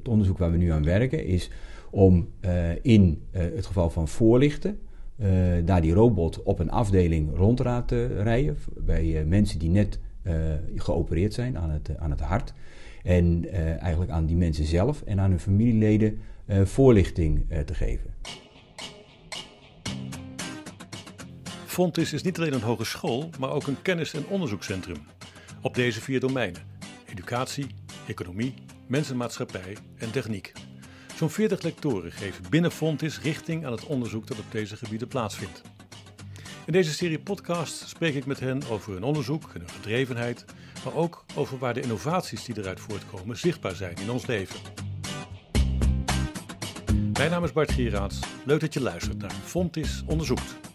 het onderzoek waar we nu aan werken is om in het geval van voorlichten daar die robot op een afdeling rond te rijden bij mensen die net geopereerd zijn aan het, aan het hart. En eigenlijk aan die mensen zelf en aan hun familieleden voorlichting te geven. Fontis is niet alleen een hogeschool, maar ook een kennis- en onderzoekscentrum. Op deze vier domeinen: educatie, economie, mensenmaatschappij en techniek. Zo'n 40 lectoren geven binnen Fontis richting aan het onderzoek dat op deze gebieden plaatsvindt. In deze serie podcast spreek ik met hen over hun onderzoek en hun gedrevenheid, maar ook over waar de innovaties die eruit voortkomen zichtbaar zijn in ons leven. Mijn naam is Bart Gieraerts. Leuk dat je luistert naar Fontis Onderzoekt.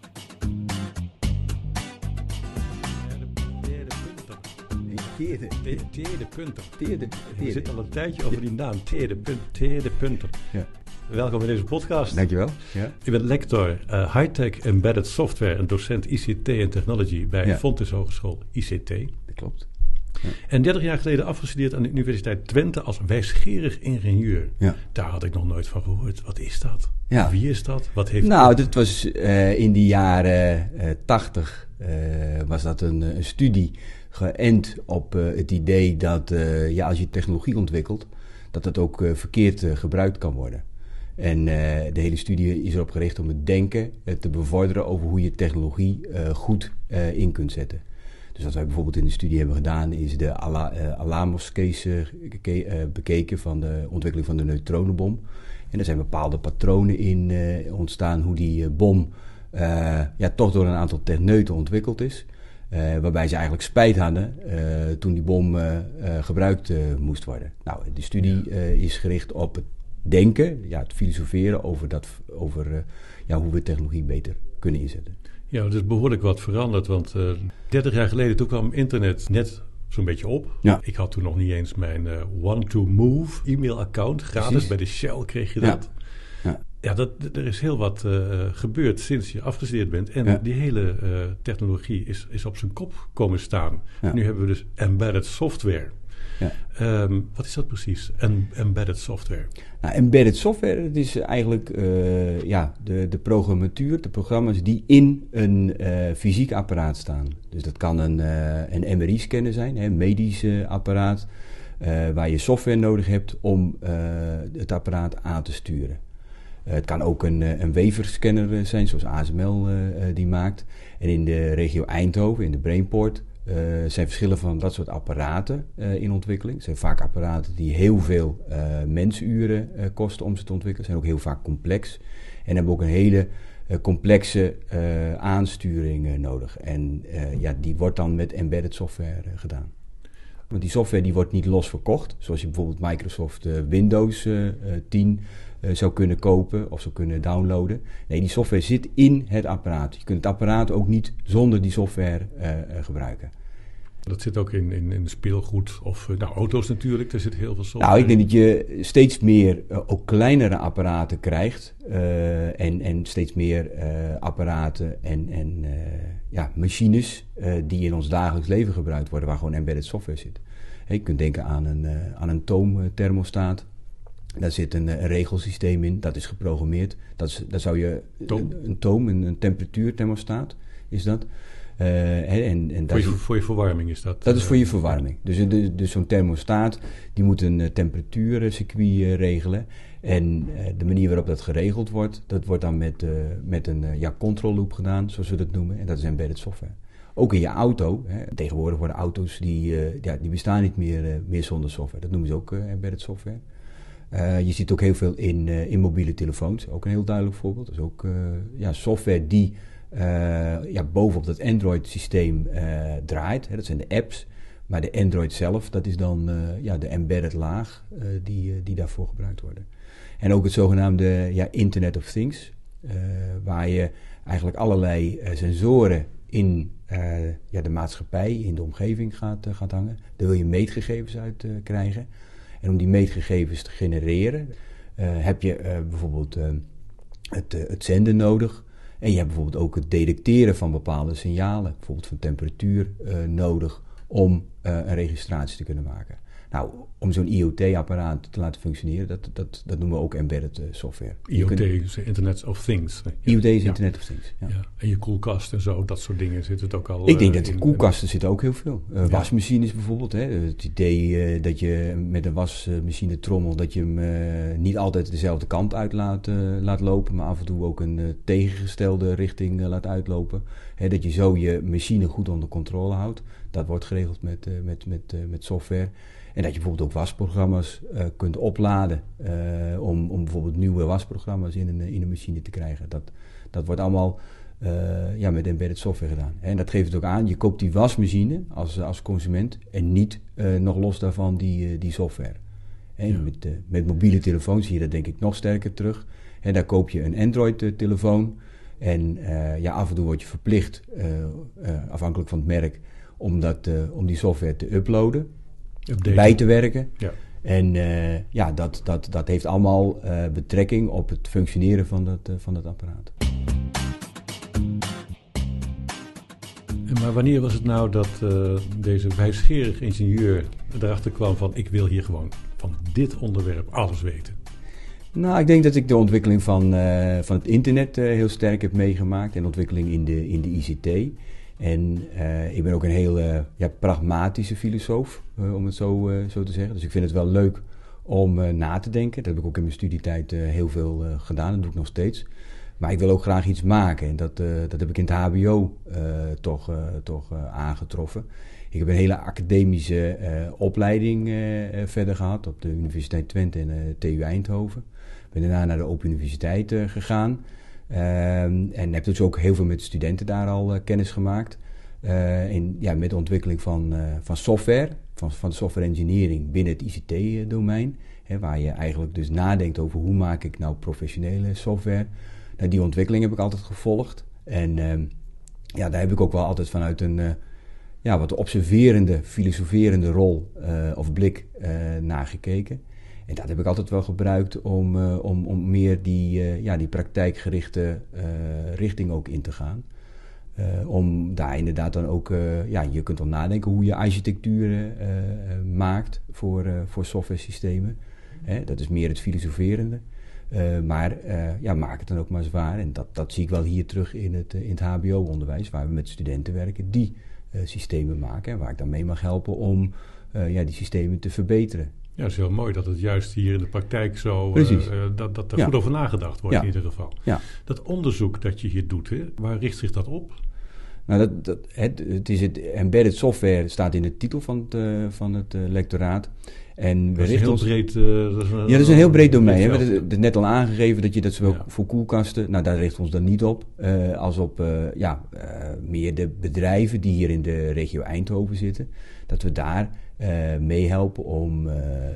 Teerde Punter. Teerde, Je zit al een tijdje over die naam. Teerde, punt, teerde Punter. Ja. Welkom in deze podcast. Dankjewel. Ja. Ik ben lector uh, High-Tech Embedded Software en docent ICT en Technology bij ja. Fontes Hogeschool ICT. Dat klopt. Ja. En 30 jaar geleden afgestudeerd aan de Universiteit Twente als wijsgerig ingenieur. Ja. Daar had ik nog nooit van gehoord. Wat is dat? Ja. Wie is dat? Wat heeft nou, dat was uh, in die jaren uh, 80 was dat een, een studie geënt op uh, het idee dat uh, ja, als je technologie ontwikkelt, dat dat ook uh, verkeerd gebruikt kan worden. En de hele studie is erop gericht om het denken te bevorderen over hoe je technologie goed in kunt zetten. Dus wat wij bijvoorbeeld in de studie hebben gedaan, is de Alamos-case bekeken van de ontwikkeling van de neutronenbom. En er zijn bepaalde patronen in ontstaan hoe die bom ja, toch door een aantal techneuten ontwikkeld is. Uh, waarbij ze eigenlijk spijt hadden uh, toen die bom uh, gebruikt moest worden. Nou, de studie is gericht op het denken, ja, het filosoferen over, dat, over ja, hoe we technologie beter kunnen inzetten. Ja, het is behoorlijk wat veranderd, want 30 jaar geleden toen kwam internet net zo'n beetje op. Ja. Ik had toen nog niet eens mijn One-to-Move e-mailaccount. Gratis Precies. bij de Shell kreeg je dat. Ja, dat, er is heel wat uh, gebeurd sinds je afgestudeerd bent. En die hele uh, technologie is, is op zijn kop komen staan. Nu hebben we dus embedded software. Ja. Um, wat is dat precies, en embedded software? Nou, embedded software, dat is eigenlijk uh, ja, de, de programmatuur, de programma's die in een fysiek apparaat staan. Dus dat kan een, een MRI-scanner zijn, een medisch apparaat, waar je software nodig hebt om het apparaat aan te sturen. Eh, het kan ook een, eh, een weverscanner eh, zijn, zoals ASML die maakt. En in de regio Eindhoven, in de Brainport, zijn verschillen van dat soort apparaten in ontwikkeling. Het zijn vaak apparaten die heel veel uh, mensuren kosten om ze te ontwikkelen. zijn ook heel vaak complex. En hebben ook een hele complexe aansturing nodig. En ja, die wordt dan met embedded software gedaan. Want die software die wordt niet los verkocht. Zoals je bijvoorbeeld Microsoft Windows 10 uh, zou kunnen kopen of zou kunnen downloaden. Nee, die software zit in het apparaat. Je kunt het apparaat ook niet zonder die software uh, gebruiken. Dat zit ook in, in, in speelgoed of nou, auto's natuurlijk. Daar zit heel veel software Nou, ik denk dat je steeds meer uh, ook kleinere apparaten krijgt. en, en steeds meer apparaten en, en ja, machines die in ons dagelijks leven gebruikt worden, waar gewoon embedded software zit. je kunt denken aan een, aan een toomthermostaat daar zit een, een, regelsysteem in, dat is geprogrammeerd. Dat is, daar zou je toom. Een, een, toom, een, een temperatuurthermostaat is dat. Uh, en, en voor, je, voor je verwarming is dat? Dat is voor je verwarming. Dus, dus, dus zo'n thermostaat die moet een temperatuurcircuit regelen. En de manier waarop dat geregeld wordt, dat wordt dan met, met een ja, control loop gedaan, zoals we dat noemen. En dat is embedded software. Ook in je auto. Hè. Tegenwoordig worden auto's die, ja, die bestaan niet meer, meer zonder software. Dat noemen ze ook embedded software. Uh, je ziet ook heel veel in, uh, in mobiele telefoons, ook een heel duidelijk voorbeeld. Dus ook uh, ja, software die ja, bovenop dat Android-systeem draait. Hè, dat zijn de apps. Maar de Android zelf, dat is dan ja, de embedded laag die, die daarvoor gebruikt worden. En ook het zogenaamde ja, Internet of Things, waar je eigenlijk allerlei sensoren in ja, de maatschappij, in de omgeving gaat, gaat hangen. Daar wil je meetgegevens uit krijgen. En om die meetgegevens te genereren uh, heb je uh, bijvoorbeeld uh, het, het, zenden nodig. En je hebt bijvoorbeeld ook het detecteren van bepaalde signalen, bijvoorbeeld van temperatuur, nodig om een registratie te kunnen maken. Nou, om zo'n IoT-apparaat te laten functioneren, dat, dat, dat noemen we ook embedded eh, software. IoT is Internet of Things. IoT is Internet of Things, ja. En je koelkast en zo, dat soort dingen zit het ook al Ik denk dat in koelkasten zitten ook heel veel. Uh, wasmachines bijvoorbeeld. Hè. Het idee dat je met een wasmachine trommel, dat je hem niet altijd dezelfde kant uit laat, laat lopen, maar af en toe ook een tegengestelde richting laat uitlopen. Hè, dat je zo je machine goed onder controle houdt. Dat wordt geregeld met, met, met, met software. En dat je bijvoorbeeld ook wasprogramma's uh, kunt opladen uh, om, om bijvoorbeeld nieuwe wasprogramma's in een, in een machine te krijgen. Dat, dat wordt allemaal uh, ja, met embedded software gedaan. En dat geeft het ook aan, je koopt die wasmachine als, als consument en niet nog los daarvan die, die software. En ja. met, met mobiele telefoons zie je dat denk ik nog sterker terug. En daar koop je een Android-telefoon en ja, af en toe word je verplicht, afhankelijk van het merk, om, dat, om die software te uploaden bij te werken. Ja. En uh, ja, dat, dat, dat heeft allemaal uh, betrekking op het functioneren van dat, uh, van dat apparaat. Maar wanneer was het nou dat deze wijsgerige ingenieur erachter kwam van ik wil hier gewoon van dit onderwerp alles weten? Nou, ik denk dat ik de ontwikkeling van, van het internet heel sterk heb meegemaakt en de ontwikkeling in de, in de ICT. En uh, ik ben ook een heel ja, pragmatische filosoof, uh, om het zo, zo te zeggen. Dus ik vind het wel leuk om na te denken. Dat heb ik ook in mijn studietijd heel veel gedaan. Dat doe ik nog steeds. Maar ik wil ook graag iets maken. En dat, dat heb ik in het HBO toch, toch aangetroffen. Ik heb een hele academische opleiding verder gehad op de Universiteit Twente en TU Eindhoven. Ik ben daarna naar de Open Universiteit gegaan. Um, en heb dus ook heel veel met studenten daar al uh, kennis gemaakt. Uh, in, ja, met de ontwikkeling van, uh, van software, van, van software engineering binnen het ICT-domein. Waar je eigenlijk dus nadenkt over hoe maak ik nou professionele software. Nou, die ontwikkeling heb ik altijd gevolgd. En uh, ja, daar heb ik ook wel altijd vanuit een ja, wat observerende, filosoferende rol of blik naar gekeken. En dat heb ik altijd wel gebruikt om, uh, om, om meer die, uh, ja, die praktijkgerichte uh, richting ook in te gaan. om daar inderdaad dan ook, ja, je kunt dan nadenken hoe je architecturen maakt voor, voor software systemen. Hè, dat is meer het filosoferende. maar ja, maak het dan ook maar zwaar. En dat, dat zie ik wel hier terug in het, in het HBO-onderwijs, waar we met studenten werken die systemen maken. En waar ik dan mee mag helpen om ja, die systemen te verbeteren. Ja, het is heel mooi dat het juist hier in de praktijk zo... Uh, dat, dat er goed over nagedacht wordt in ieder geval. Ja. Dat onderzoek dat je hier doet, hè, waar richt zich dat op? Nou, dat, dat, het, het, is het embedded software staat in de titel van het, uh, van het uh, lectoraat. En we dat is heel ons, breed. dat is een, ja, dat is een heel breed domein. We hebben het net al aangegeven dat je dat zowel ja. voor koelkasten. Nou, daar richten we ons dan niet op. als op ja, meer de bedrijven die hier in de regio Eindhoven zitten. Dat we daar uh, meehelpen om uh,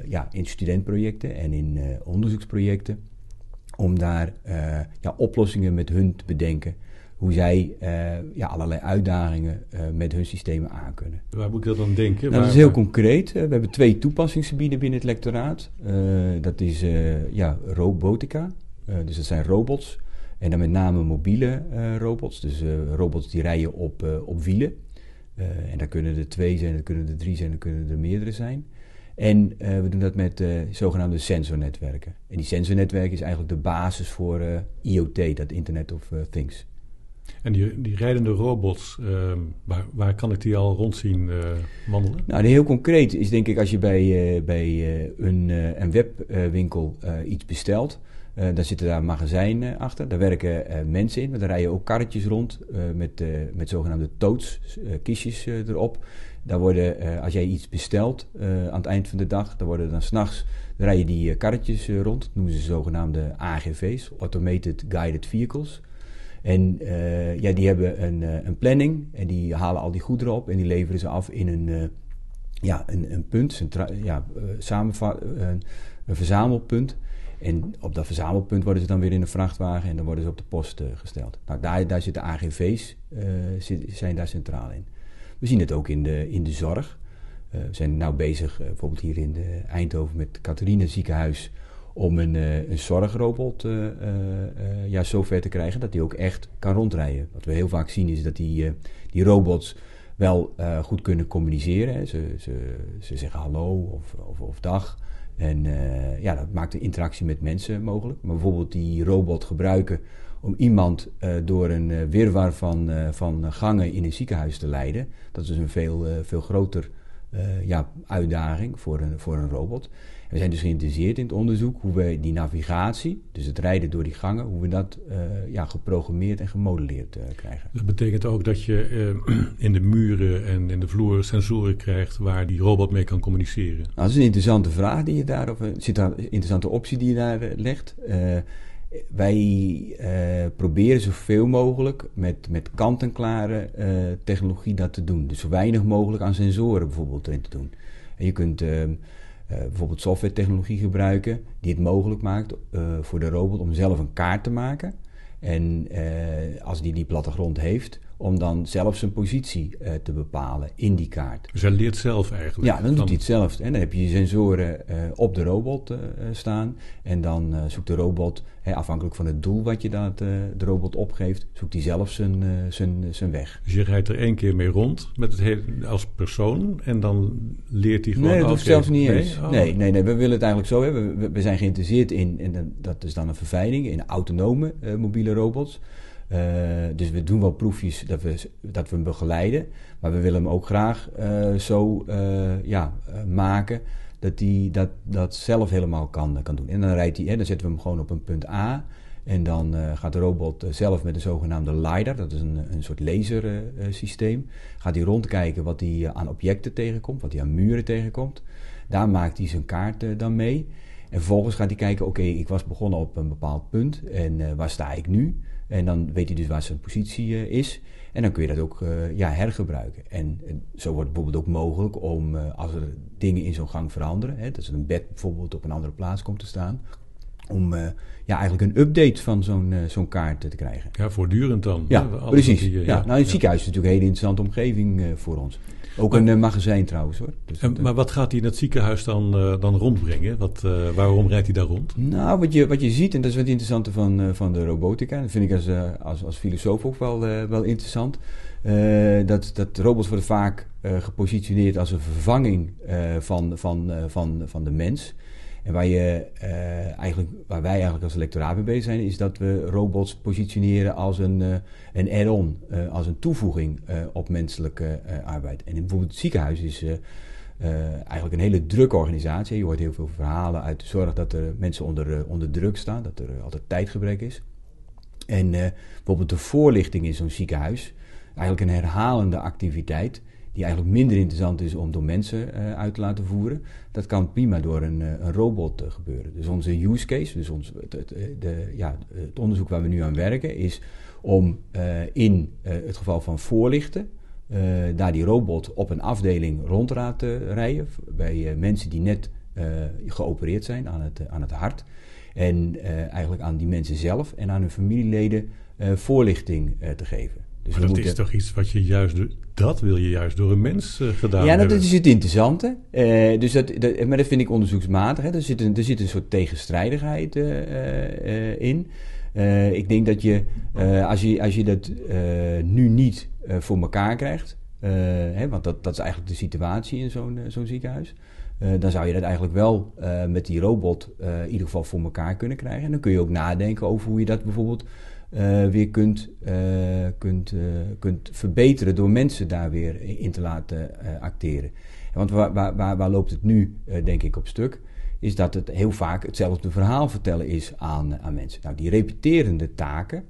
ja, in studentprojecten en in uh, onderzoeksprojecten, om daar ja, oplossingen met hun te bedenken. Hoe zij ja, allerlei uitdagingen met hun systemen aankunnen. Waar moet ik dat dan denken? Nou, dat is heel concreet. we hebben twee toepassingsgebieden binnen het lectoraat. dat is ja, robotica, dus dat zijn robots. En dan met name mobiele robots, dus robots die rijden op, op wielen. En daar kunnen er twee zijn, er kunnen er drie zijn, er kunnen er meerdere zijn. En uh, we doen dat met uh, zogenaamde sensornetwerken. En die sensornetwerken is eigenlijk de basis voor IoT, dat Internet of Things. En die, die rijdende robots, ehm, waar, waar, kan ik die al rond zien wandelen? Nou, heel concreet is denk ik als je bij, bij een, een webwinkel iets bestelt, daar zitten daar magazijnen achter. Daar werken mensen in. Maar daar rijden ook karretjes rond met, met zogenaamde totes, kistjes erop. Daar worden, als jij iets bestelt aan het eind van de dag, dan worden dan s'nachts rijden die karretjes rond. Dat noemen ze zogenaamde AGV's, Automated Guided Vehicles. En ja, die hebben een, een planning en die halen al die goederen op en die leveren ze af in een, ja, een, een punt, ja, een, een verzamelpunt. En op dat verzamelpunt worden ze dan weer in een vrachtwagen en dan worden ze op de post gesteld. Nou, daar, daar zitten AGV's, eh, zijn daar centraal in. We zien het ook in de, in de zorg. We zijn nou bezig, bijvoorbeeld hier in Eindhoven met Catharine ziekenhuis, om een, een zorgrobot ja, zover te krijgen dat die ook echt kan rondrijden. Wat we heel vaak zien is dat die, die robots wel goed kunnen communiceren. Ze, ze, ze zeggen hallo of, of, of dag. En ja, dat maakt de interactie met mensen mogelijk. Maar bijvoorbeeld die robot gebruiken om iemand door een wirwar van, van gangen in een ziekenhuis te leiden. Dat is een veel, veel groter ja, uitdaging voor een, voor een robot. We zijn dus geïnteresseerd in het onderzoek hoe we die navigatie, dus het rijden door die gangen, hoe we dat uh, ja, geprogrammeerd en gemodelleerd uh, krijgen. Dat betekent ook dat je uh, in de muren en in de vloer sensoren krijgt waar die robot mee kan communiceren. Nou, dat is een interessante vraag die je daar, of een interessante optie die je daar legt. wij proberen zoveel mogelijk met, met kant-en-klare technologie dat te doen. Dus zo weinig mogelijk aan sensoren bijvoorbeeld erin te doen. En je kunt ehm, bijvoorbeeld software-technologie gebruiken die het mogelijk maakt uh, voor de robot om zelf een kaart te maken. En uh, als die die plattegrond heeft, om dan zelf zijn positie uh, te bepalen in die kaart. Dus hij leert zelf eigenlijk? Ja, dan doet hij het zelf. En dan heb je je sensoren uh, op de robot uh, staan. En dan zoekt de robot, afhankelijk van het doel wat je dat, de robot opgeeft, zoekt hij zelf zijn, zijn, zijn weg. Dus je rijdt er één keer mee rond met het hele, als persoon en dan leert hij gewoon... Nee, dat hoeft zelfs niet eens. Nee? Oh. nee? Nee, nee, we willen het eigenlijk zo hebben. We, we zijn geïnteresseerd in, en dat is dan een verfijning, in autonome mobiele robots. Uh, dus we doen wel proefjes dat we, dat we hem begeleiden. Maar we willen hem ook graag uh, zo uh, ja, maken dat hij dat, dat zelf helemaal kan, kan doen. En dan, rijdt hij, dan zetten we hem gewoon op een punt A. En dan gaat de robot zelf met een zogenaamde LiDAR, dat is een, een soort lasersysteem, gaat hij rondkijken wat hij aan objecten tegenkomt, wat hij aan muren tegenkomt. Daar maakt hij zijn kaart dan mee. En vervolgens gaat hij kijken, oké, ik was begonnen op een bepaald punt en waar sta ik nu? En dan weet hij dus waar zijn positie uh, is. En dan kun je dat ook uh, ja, hergebruiken. En, en, zo wordt het bijvoorbeeld ook mogelijk om, als er dingen in zo'n gang veranderen, hè, dat er een bed bijvoorbeeld op een andere plaats komt te staan, om ja, eigenlijk een update van zo'n zo'n kaart te krijgen. Ja, voortdurend dan. Ja, precies. ja. ja. Nou, het ziekenhuis is natuurlijk een hele interessante omgeving voor ons. Ook een uh, magazijn trouwens hoor. Dus en, maar wat gaat hij in het ziekenhuis dan, uh, dan rondbrengen? Wat, uh, waarom rijdt hij daar rond? Nou, wat je, wat je ziet, en dat is wat interessante van, van de robotica, dat vind ik als, als, als filosoof ook wel, wel interessant. dat, dat robots worden vaak gepositioneerd als een vervanging van, van, van, van de mens. En waar, je, uh, eigenlijk, waar wij eigenlijk als lectoraat mee bezig zijn, is dat we robots positioneren als een, uh, een add-on, uh, als een toevoeging op menselijke arbeid. En bijvoorbeeld het ziekenhuis is eigenlijk een hele drukke organisatie. Je hoort heel veel verhalen uit de zorg dat er mensen onder, onder druk staan, dat er altijd tijdgebrek is. En bijvoorbeeld de voorlichting in zo'n ziekenhuis, eigenlijk een herhalende activiteit die eigenlijk minder interessant is om door mensen uh, uit te laten voeren. Dat kan prima door een, uh, een robot uh, gebeuren. Dus onze use case, dus ons, het, de, ja, het onderzoek waar we nu aan werken, is om in het geval van voorlichten, daar die robot op een afdeling rond te rijden, bij mensen die net geopereerd zijn aan het, aan het hart. En eigenlijk aan die mensen zelf en aan hun familieleden voorlichting te geven. Dus maar dat is toch iets wat je juist dat wil je juist door een mens uh, gedaan ja, dat is het interessante. Uh, dus dat, dat, maar dat vind ik onderzoeksmatig. Hè. Er, zit een, er zit een soort tegenstrijdigheid uh, in. ik denk dat je, als je, als je dat nu niet voor elkaar krijgt, hè, want dat, dat is eigenlijk de situatie in zo'n zo'n ziekenhuis. dan zou je dat eigenlijk wel met die robot in ieder geval voor elkaar kunnen krijgen. En dan kun je ook nadenken over hoe je dat bijvoorbeeld uh, weer kunt, uh, kunt, uh, kunt verbeteren door mensen daar weer in te laten acteren. Want waar, waar, waar, loopt het nu, denk ik, op stuk? Is dat het heel vaak hetzelfde verhaal vertellen is aan, aan mensen. Nou, die repeterende taken,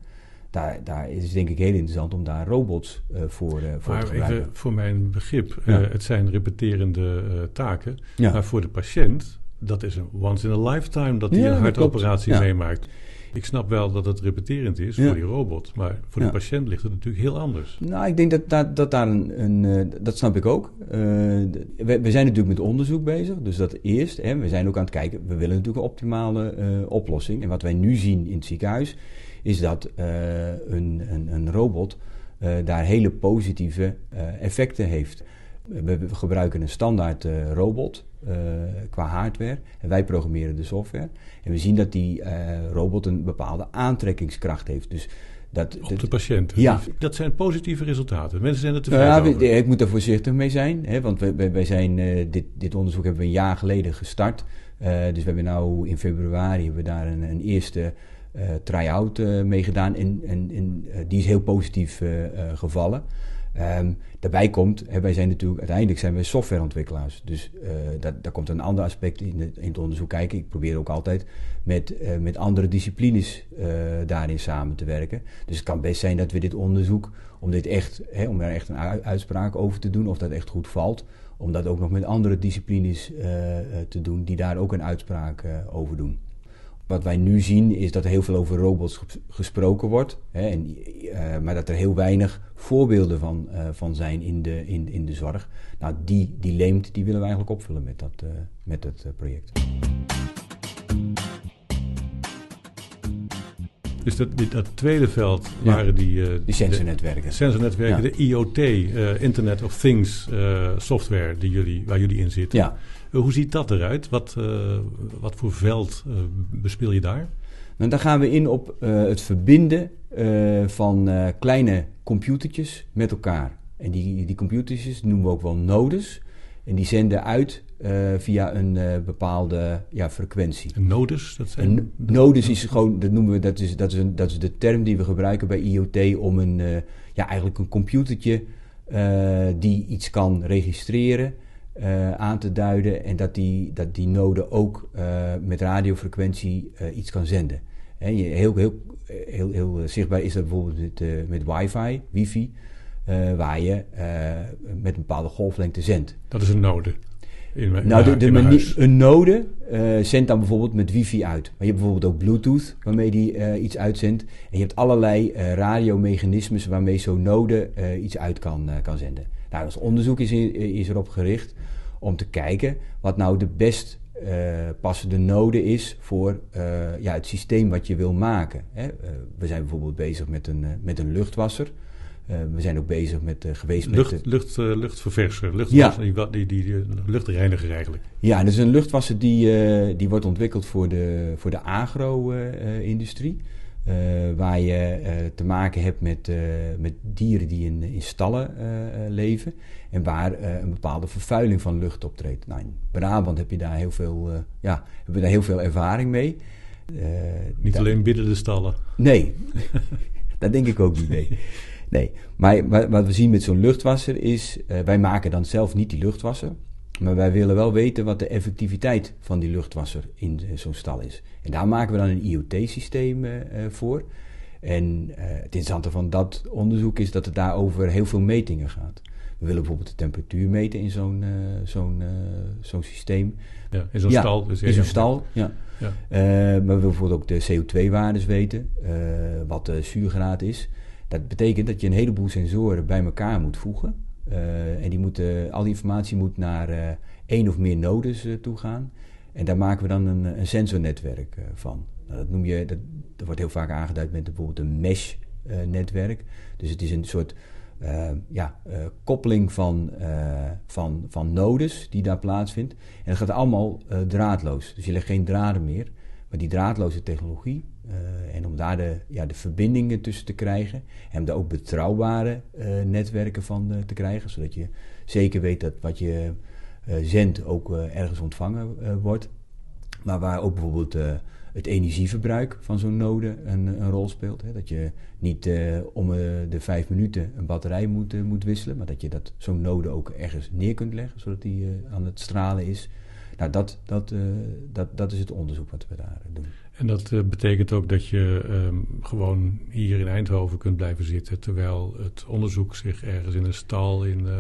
daar, daar is het denk ik heel interessant om daar robots voor, voor maar te gebruiken. Even voor mijn begrip, ja. het zijn repeterende taken, ja. maar voor de patiënt, dat is een once in a lifetime dat hij ja, een hartoperatie meemaakt. Ik snap wel dat het repeterend is voor die robot, maar voor de patiënt ligt het natuurlijk heel anders. Nou, ik denk dat, dat, dat daar een, een uh, dat snap ik ook. Uh, we, we, zijn natuurlijk met onderzoek bezig, dus dat eerst. Hè, we zijn ook aan het kijken, we willen natuurlijk een optimale uh, oplossing. En wat wij nu zien in het ziekenhuis, is dat een, een, een, robot daar hele positieve effecten heeft. We, we gebruiken een standaard robot uh, qua hardware. En wij programmeren de software. En we zien dat die uh, robot een bepaalde aantrekkingskracht heeft. Dus Dat, op de patiënt. Ja. Dat zijn positieve resultaten. Mensen zijn er tevreden ja, Ik moet er voorzichtig mee zijn. Hè, want wij, wij zijn, dit, dit onderzoek hebben we een jaar geleden gestart. dus we hebben nu in februari hebben we daar een, een eerste try-out mee gedaan. En, en, en die is heel positief gevallen. Um, daarbij komt, wij zijn natuurlijk, uiteindelijk zijn we softwareontwikkelaars. Dus dat, daar komt een ander aspect in, het, in het onderzoek kijken. Ik probeer ook altijd met, met andere disciplines daarin samen te werken. Dus het kan best zijn dat we dit onderzoek, om, dit echt, hè, om er echt een uitspraak over te doen, of dat echt goed valt, om dat ook nog met andere disciplines te doen, die daar ook een uitspraak over doen. Wat wij nu zien is dat er heel veel over robots gesproken wordt, hè, en, uh, maar dat er heel weinig voorbeelden van, uh, van zijn in de, in, in de zorg. Nou, die, die leemt die willen we eigenlijk opvullen met dat, uh, met dat project. Dus dat, dat tweede veld waren die... Uh, die sensornetwerken. sensornetwerken, de IoT, uh, Internet of Things uh, software die jullie, waar jullie in zitten. Ja. hoe ziet dat eruit? Wat, wat voor veld bespeel je daar? Nou, dan gaan we in op het verbinden van kleine computertjes met elkaar. En die, die computertjes noemen we ook wel nodes. En die zenden uit uh, via een uh, bepaalde ja, frequentie. Een nodus? Dat zijn... Een nodus is gewoon, dat noemen we, dat is, dat, is een, dat is de term die we gebruiken bij IoT om een, uh, ja, eigenlijk een computertje die iets kan registreren, aan te duiden en dat die, dat die node ook met radiofrequentie iets kan zenden. En je, heel, heel, heel, heel zichtbaar is dat bijvoorbeeld met, met wifi, wifi. Uh, waar je uh, met een bepaalde golflengte zendt. Dat is een node. In mijn, nou, de, de manier, een node uh, zendt dan bijvoorbeeld met wifi uit. Maar je hebt bijvoorbeeld ook bluetooth waarmee die iets uitzendt. En je hebt allerlei radiomechanismes waarmee zo'n node iets uit kan, kan zenden. Nou, ons onderzoek is, is erop gericht om te kijken wat nou de best passende node is voor ja, het systeem wat je wil maken. Hè. we zijn bijvoorbeeld bezig met een, met een luchtwasser. Uh, we zijn ook bezig met uh, geweest lucht, met... De... Lucht, uh, luchtververser, luchtwasser, ja. die, die, die, luchtreiniger eigenlijk. Ja, dat is een luchtwasser die, die wordt ontwikkeld voor de, voor de agro-industrie. waar je te maken hebt met, met dieren die in, in stallen leven. En waar een bepaalde vervuiling van lucht optreedt. Nou, in Brabant heb je daar heel veel, ja, hebben we daar heel veel ervaring mee. Niet alleen binnen de stallen. Nee, dat denk ik ook niet, nee. Nee, maar wat we zien met zo'n luchtwasser is, uh, wij maken dan zelf niet die luchtwasser. Maar wij willen wel weten wat de effectiviteit van die luchtwasser in zo'n stal is. En daar maken we dan een IoT-systeem uh, voor. En het interessante van dat onderzoek is dat het daar over heel veel metingen gaat. We willen bijvoorbeeld de temperatuur meten in zo'n zo'n zo'n systeem. Ja, in zo'n stal. Dus in zo'n stal, ja. ja. maar we willen bijvoorbeeld ook de CO2-waardes weten, wat de zuurgraad is. Dat betekent dat je een heleboel sensoren bij elkaar moet voegen. Uh, en die moeten, al die informatie moet naar uh, één of meer nodes uh, toe gaan. En daar maken we dan een, een sensornetwerk van. Nou, dat noem je, dat, dat, wordt heel vaak aangeduid met bijvoorbeeld een mesh-netwerk. dus het is een soort ja, koppeling van, van, van nodes die daar plaatsvindt. En dat gaat allemaal draadloos. Dus je legt geen draden meer. Maar die draadloze technologie, uh, en om daar de, ja, de verbindingen tussen te krijgen en om daar ook betrouwbare uh, netwerken van uh, te krijgen, zodat je zeker weet dat wat je zendt ook ergens ontvangen wordt. Maar waar ook bijvoorbeeld het energieverbruik van zo'n node een, een, rol speelt. Hè? Dat je niet om de vijf minuten een batterij moet, moet wisselen, maar dat je dat zo'n node ook ergens neer kunt leggen, zodat die aan het stralen is. Nou, dat, dat, dat, dat is het onderzoek wat we daar doen. En dat uh, betekent ook dat je um, gewoon hier in Eindhoven kunt blijven zitten, terwijl het onderzoek zich ergens in een stal in uh,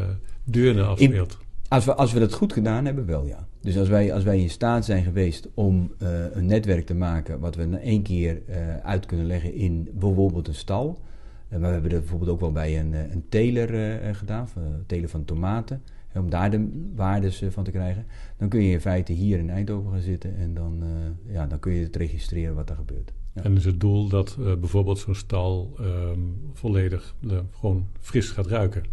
Deurne afspeelt. In, als, we, als we dat goed gedaan hebben, wel ja. Dus als wij, als wij in staat zijn geweest om uh, een netwerk te maken wat we in één keer uit kunnen leggen in bijvoorbeeld een stal. maar we hebben dat bijvoorbeeld ook wel bij een, een teler gedaan, een teler van tomaten om daar de waardes van te krijgen, dan kun je in feite hier in Eindhoven gaan zitten en dan, uh, ja, dan kun je het registreren wat er gebeurt. Ja. En is het doel dat uh, bijvoorbeeld zo'n stal um, volledig uh, gewoon fris gaat ruiken?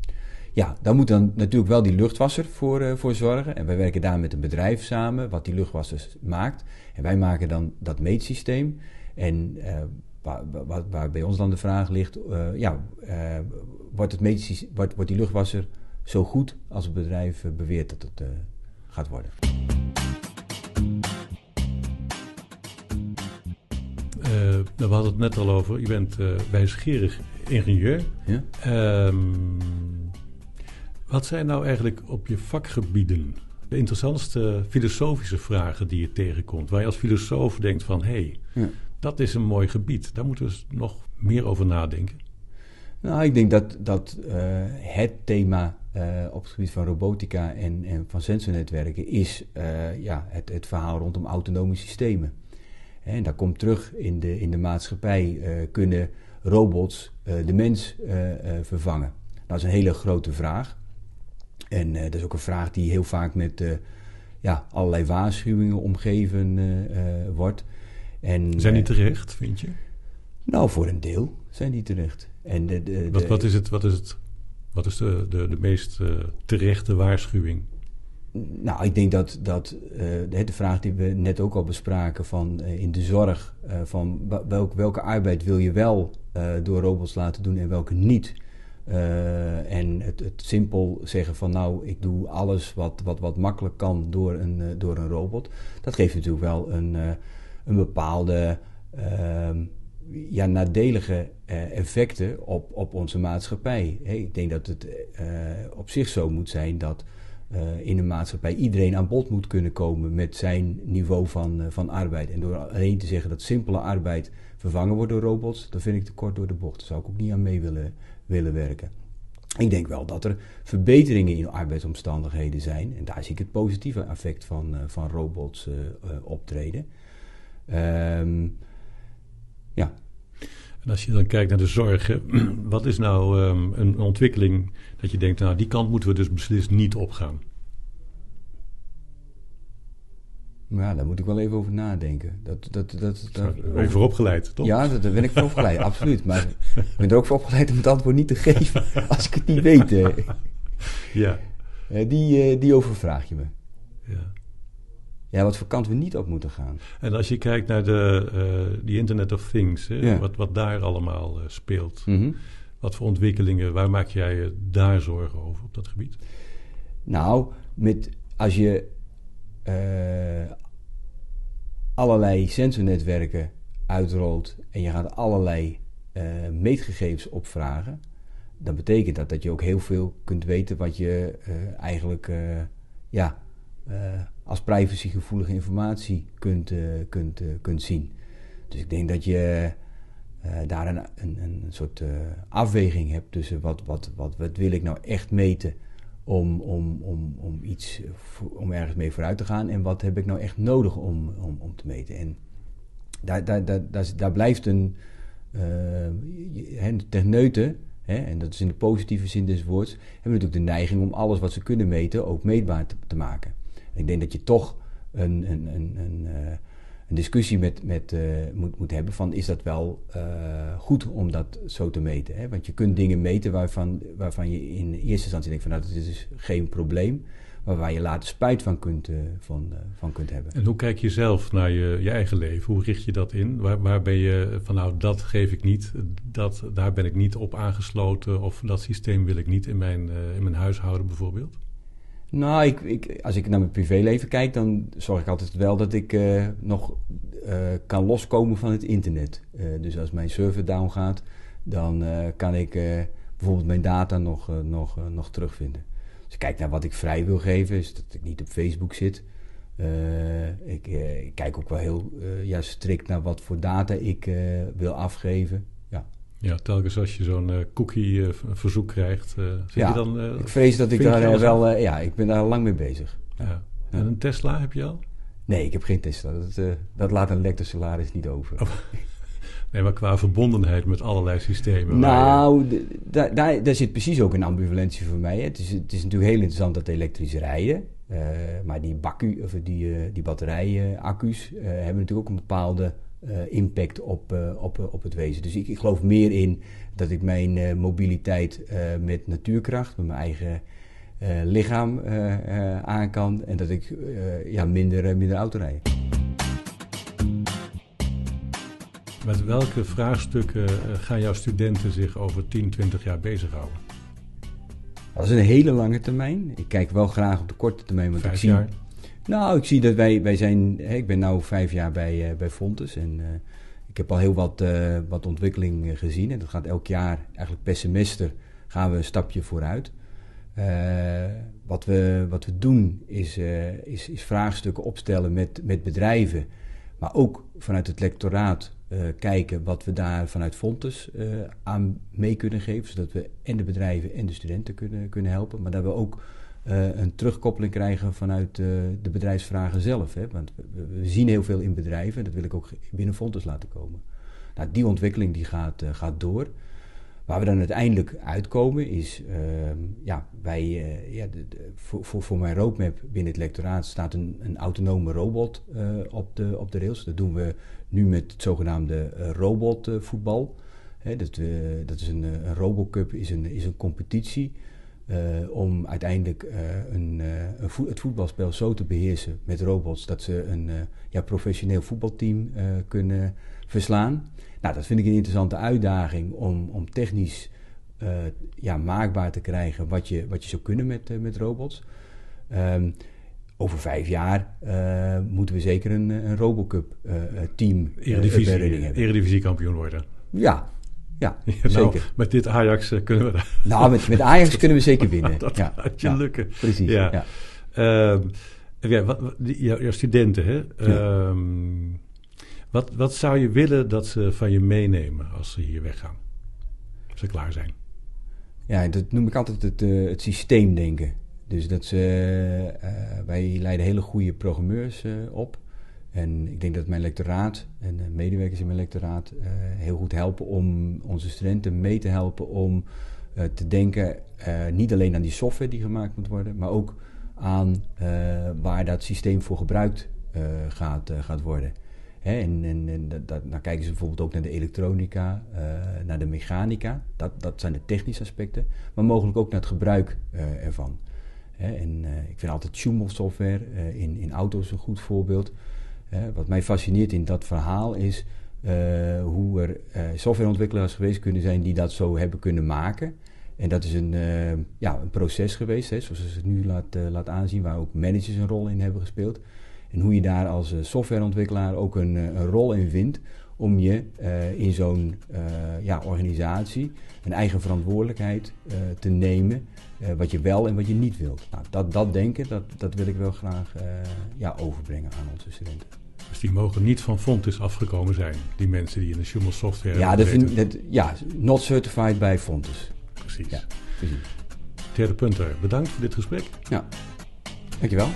Ja, daar moet dan natuurlijk wel die luchtwasser voor, voor zorgen. En wij werken daar met een bedrijf samen wat die luchtwassers maakt. En wij maken dan dat meetsysteem. En waar, waar, waar, bij ons dan de vraag ligt, ja, wordt, het wordt, wordt die luchtwasser zo goed als het bedrijf beweert dat het gaat worden? we hadden het net al over, je bent wijsgerig ingenieur. Ja? Ehm, wat zijn nou eigenlijk op je vakgebieden de interessantste filosofische vragen die je tegenkomt? Waar je als filosoof denkt van, hé, hey, ja. dat is een mooi gebied. Daar moeten we nog meer over nadenken. Nou, ik denk dat, dat uh, het thema uh, op het gebied van robotica en, en van sensornetwerken is uh, ja, het, het verhaal rondom autonome systemen. En dat komt terug in de, in de maatschappij. kunnen robots de mens vervangen? Nou, dat is een hele grote vraag. En dat is ook een vraag die heel vaak met ja, allerlei waarschuwingen omgeven wordt. En, zijn die terecht, vind je? Nou, voor een deel zijn die terecht. En de, de, wat, wat, is het, wat is het? Wat is de, de, de meest terechte waarschuwing? Nou, ik denk dat, dat de, de, vraag die we net ook al bespraken van in de zorg, van welk, welke arbeid wil je wel door robots laten doen en welke niet. En het, het, simpel zeggen van nou, ik doe alles wat, wat, wat makkelijk kan door een, door een robot. Dat geeft natuurlijk wel een, een bepaalde ehm, ja, nadelige effecten op, op onze maatschappij. Ik denk dat het op zich zo moet zijn dat in een maatschappij iedereen aan bod moet kunnen komen met zijn niveau van, van arbeid. En door alleen te zeggen dat simpele arbeid vervangen wordt door robots, dan vind ik te kort door de bocht. Daar zou ik ook niet aan mee willen willen werken. Ik denk wel dat er verbeteringen in arbeidsomstandigheden zijn. En daar zie ik het positieve effect van, van robots optreden. Um, ja. En als je dan kijkt naar de zorg, wat is nou um, een ontwikkeling dat je denkt, nou die kant moeten we dus beslist niet opgaan? Ja, daar moet ik wel even over nadenken. Dat, dat, dat, dat, ben voor opgeleid, toch? Ja, daar ben ik voor opgeleid, absoluut. Maar ik ben er ook voor opgeleid om het antwoord niet te geven als ik het niet weet. Ja. Die, eh, die overvraag je me. Ja. Ja, wat voor kant we niet op moeten gaan. En als je kijkt naar de uh, die Internet of Things, hè, wat, wat daar allemaal uh, speelt. Mm -hmm. Wat voor ontwikkelingen, waar maak jij je daar zorgen over op dat gebied? Nou, met, als je uh, allerlei sensornetwerken uitrolt en je gaat allerlei meetgegevens opvragen, dan betekent dat dat je ook heel veel kunt weten wat je eigenlijk ja, als privacygevoelige informatie kunt, kunt, kunt zien. Dus ik denk dat je daar een, een, een soort afweging hebt tussen wat, wat, wat, wat wil ik nou echt meten om, om, om, om iets, om ergens mee vooruit te gaan. En wat heb ik nou echt nodig om, om, om te meten? En daar, daar, daar, daar, daar blijft een uh, techneuten, hè, en dat is in de positieve zin des woords, hebben natuurlijk de neiging om alles wat ze kunnen meten ook meetbaar te maken. Ik denk dat je toch een, een, een, een uh, een discussie met, met, uh, moet, moet hebben van is dat wel uh, goed om dat zo te meten. Hè? Want je kunt dingen meten waarvan, waarvan je in eerste instantie denkt van nou dat is dus geen probleem. Maar waar je later spijt van kunt, van kunt hebben. En hoe kijk je zelf naar je, je eigen leven? Hoe richt je dat in? Waar, waar ben je van nou dat geef ik niet, dat, daar ben ik niet op aangesloten of dat systeem wil ik niet in mijn, in mijn huishouden bijvoorbeeld? Nou, ik, als ik naar mijn privéleven kijk, dan zorg ik altijd wel dat ik uh, nog uh, kan loskomen van het internet. Uh, dus als mijn server down gaat, dan kan ik bijvoorbeeld mijn data nog, nog, nog terugvinden. Als ik kijk naar wat ik vrij wil geven, is dat ik niet op Facebook zit. Ik, ik, kijk ook wel heel ja, strikt naar wat voor data ik wil afgeven. Ja, telkens als je zo'n uh, cookie-verzoek krijgt, uh, ja, je dan... Ik vrees dat ik daar wel... ja, ik ben daar lang mee bezig. Ja. En een Tesla heb je al? Nee, ik heb geen Tesla. Dat, dat laat een lekte salaris niet over. Oh. Nee, maar qua verbondenheid met allerlei systemen. Nou, je... daar, daar, daar zit precies ook een ambivalentie voor mij. Het is, het is natuurlijk heel interessant dat elektrisch rijden. maar die, bakku, of die, die batterijen-accu's hebben natuurlijk ook een bepaalde impact op, uh, op, op het wezen. Dus ik, ik, geloof meer in dat ik mijn mobiliteit met natuurkracht, met mijn eigen lichaam aan kan en dat ik ja, minder, minder auto rijd. Met welke vraagstukken gaan jouw studenten zich over 10, 20 jaar bezighouden? Dat is een hele lange termijn. Ik kijk wel graag op de korte termijn. Want vijf ik zie, jaar? Nou, ik zie dat wij, wij zijn... Ik ben nu vijf jaar bij, uh, bij Fontes. En uh, ik heb al heel wat, uh, wat ontwikkeling gezien. En dat gaat elk jaar, eigenlijk per semester, gaan we een stapje vooruit. wat, we, wat we doen is, is, is vraagstukken opstellen met, met bedrijven. Maar ook vanuit het lectoraat kijken wat we daar vanuit Fontes aan mee kunnen geven. Zodat we en de bedrijven en de studenten kunnen, kunnen helpen. Maar dat we ook uh, een terugkoppeling krijgen vanuit de bedrijfsvragen zelf. Hè? Want we, zien heel veel in bedrijven en dat wil ik ook binnen Fontes laten komen. Nou, die ontwikkeling die gaat, gaat door. Waar we dan uiteindelijk uitkomen is, uh, ja, wij, ja, voor, voor, voor mijn roadmap binnen het lectoraat staat een, een autonome robot op, de, op de rails. Dat doen we nu met het zogenaamde robotvoetbal. dat, dat is een, een Robocup, is een, is een competitie om uiteindelijk een, een voet, het voetbalspel zo te beheersen met robots dat ze een ja, professioneel voetbalteam kunnen verslaan. Nou, dat vind ik een interessante uitdaging om, om technisch ja, maakbaar te krijgen wat je, wat je zou kunnen met, met robots. Um, over vijf jaar moeten we zeker een, een Robocup team Eredivisie. Eredivisie kampioen worden. Ja, ja, nou, zeker. Met dit Ajax kunnen we daar... Nou, met, met Ajax kunnen we zeker winnen. dat ja, gaat je ja, lukken. Precies, ja. ja wat, wat, die, jouw, studenten, hè? Um, wat, wat zou je willen dat ze van je meenemen als ze hier weggaan? Als ze klaar zijn. Ja, dat noem ik altijd het, uh, het systeemdenken. Dus dat ze, uh, wij leiden hele goede programmeurs uh, op. En ik denk dat mijn lectoraat en de medewerkers in mijn lectoraat heel goed helpen om onze studenten mee te helpen om te denken niet alleen aan die software die gemaakt moet worden, maar ook aan waar dat systeem voor gebruikt gaat, gaat worden. Hè, en, en, en dat, dat, dan kijken ze bijvoorbeeld ook naar de elektronica, naar de mechanica. Dat, dat zijn de technische aspecten. Maar mogelijk ook naar het gebruik ervan. Hè, en ik vind altijd Schumel software in, in auto's een goed voorbeeld. Wat mij fascineert in dat verhaal is hoe er softwareontwikkelaars geweest kunnen zijn die dat zo hebben kunnen maken. En dat is een, ja, een proces geweest, hè, zoals ze het nu laat, laat aanzien, waar ook managers een rol in hebben gespeeld. En hoe je daar als softwareontwikkelaar ook een, een rol in vindt om je uh, in zo'n uh, ja, organisatie een eigen verantwoordelijkheid uh, te nemen. wat je wel en wat je niet wilt. Nou, dat, dat denken, dat, dat wil ik wel graag ja, overbrengen aan onze studenten. Dus die mogen niet van Fontis afgekomen zijn, die mensen die in de Schumel software ja, dat vind, dat, ja, not certified bij Fontis. Precies. Ja, precies. Derde Punter, bedankt voor dit gesprek. Ja, dankjewel.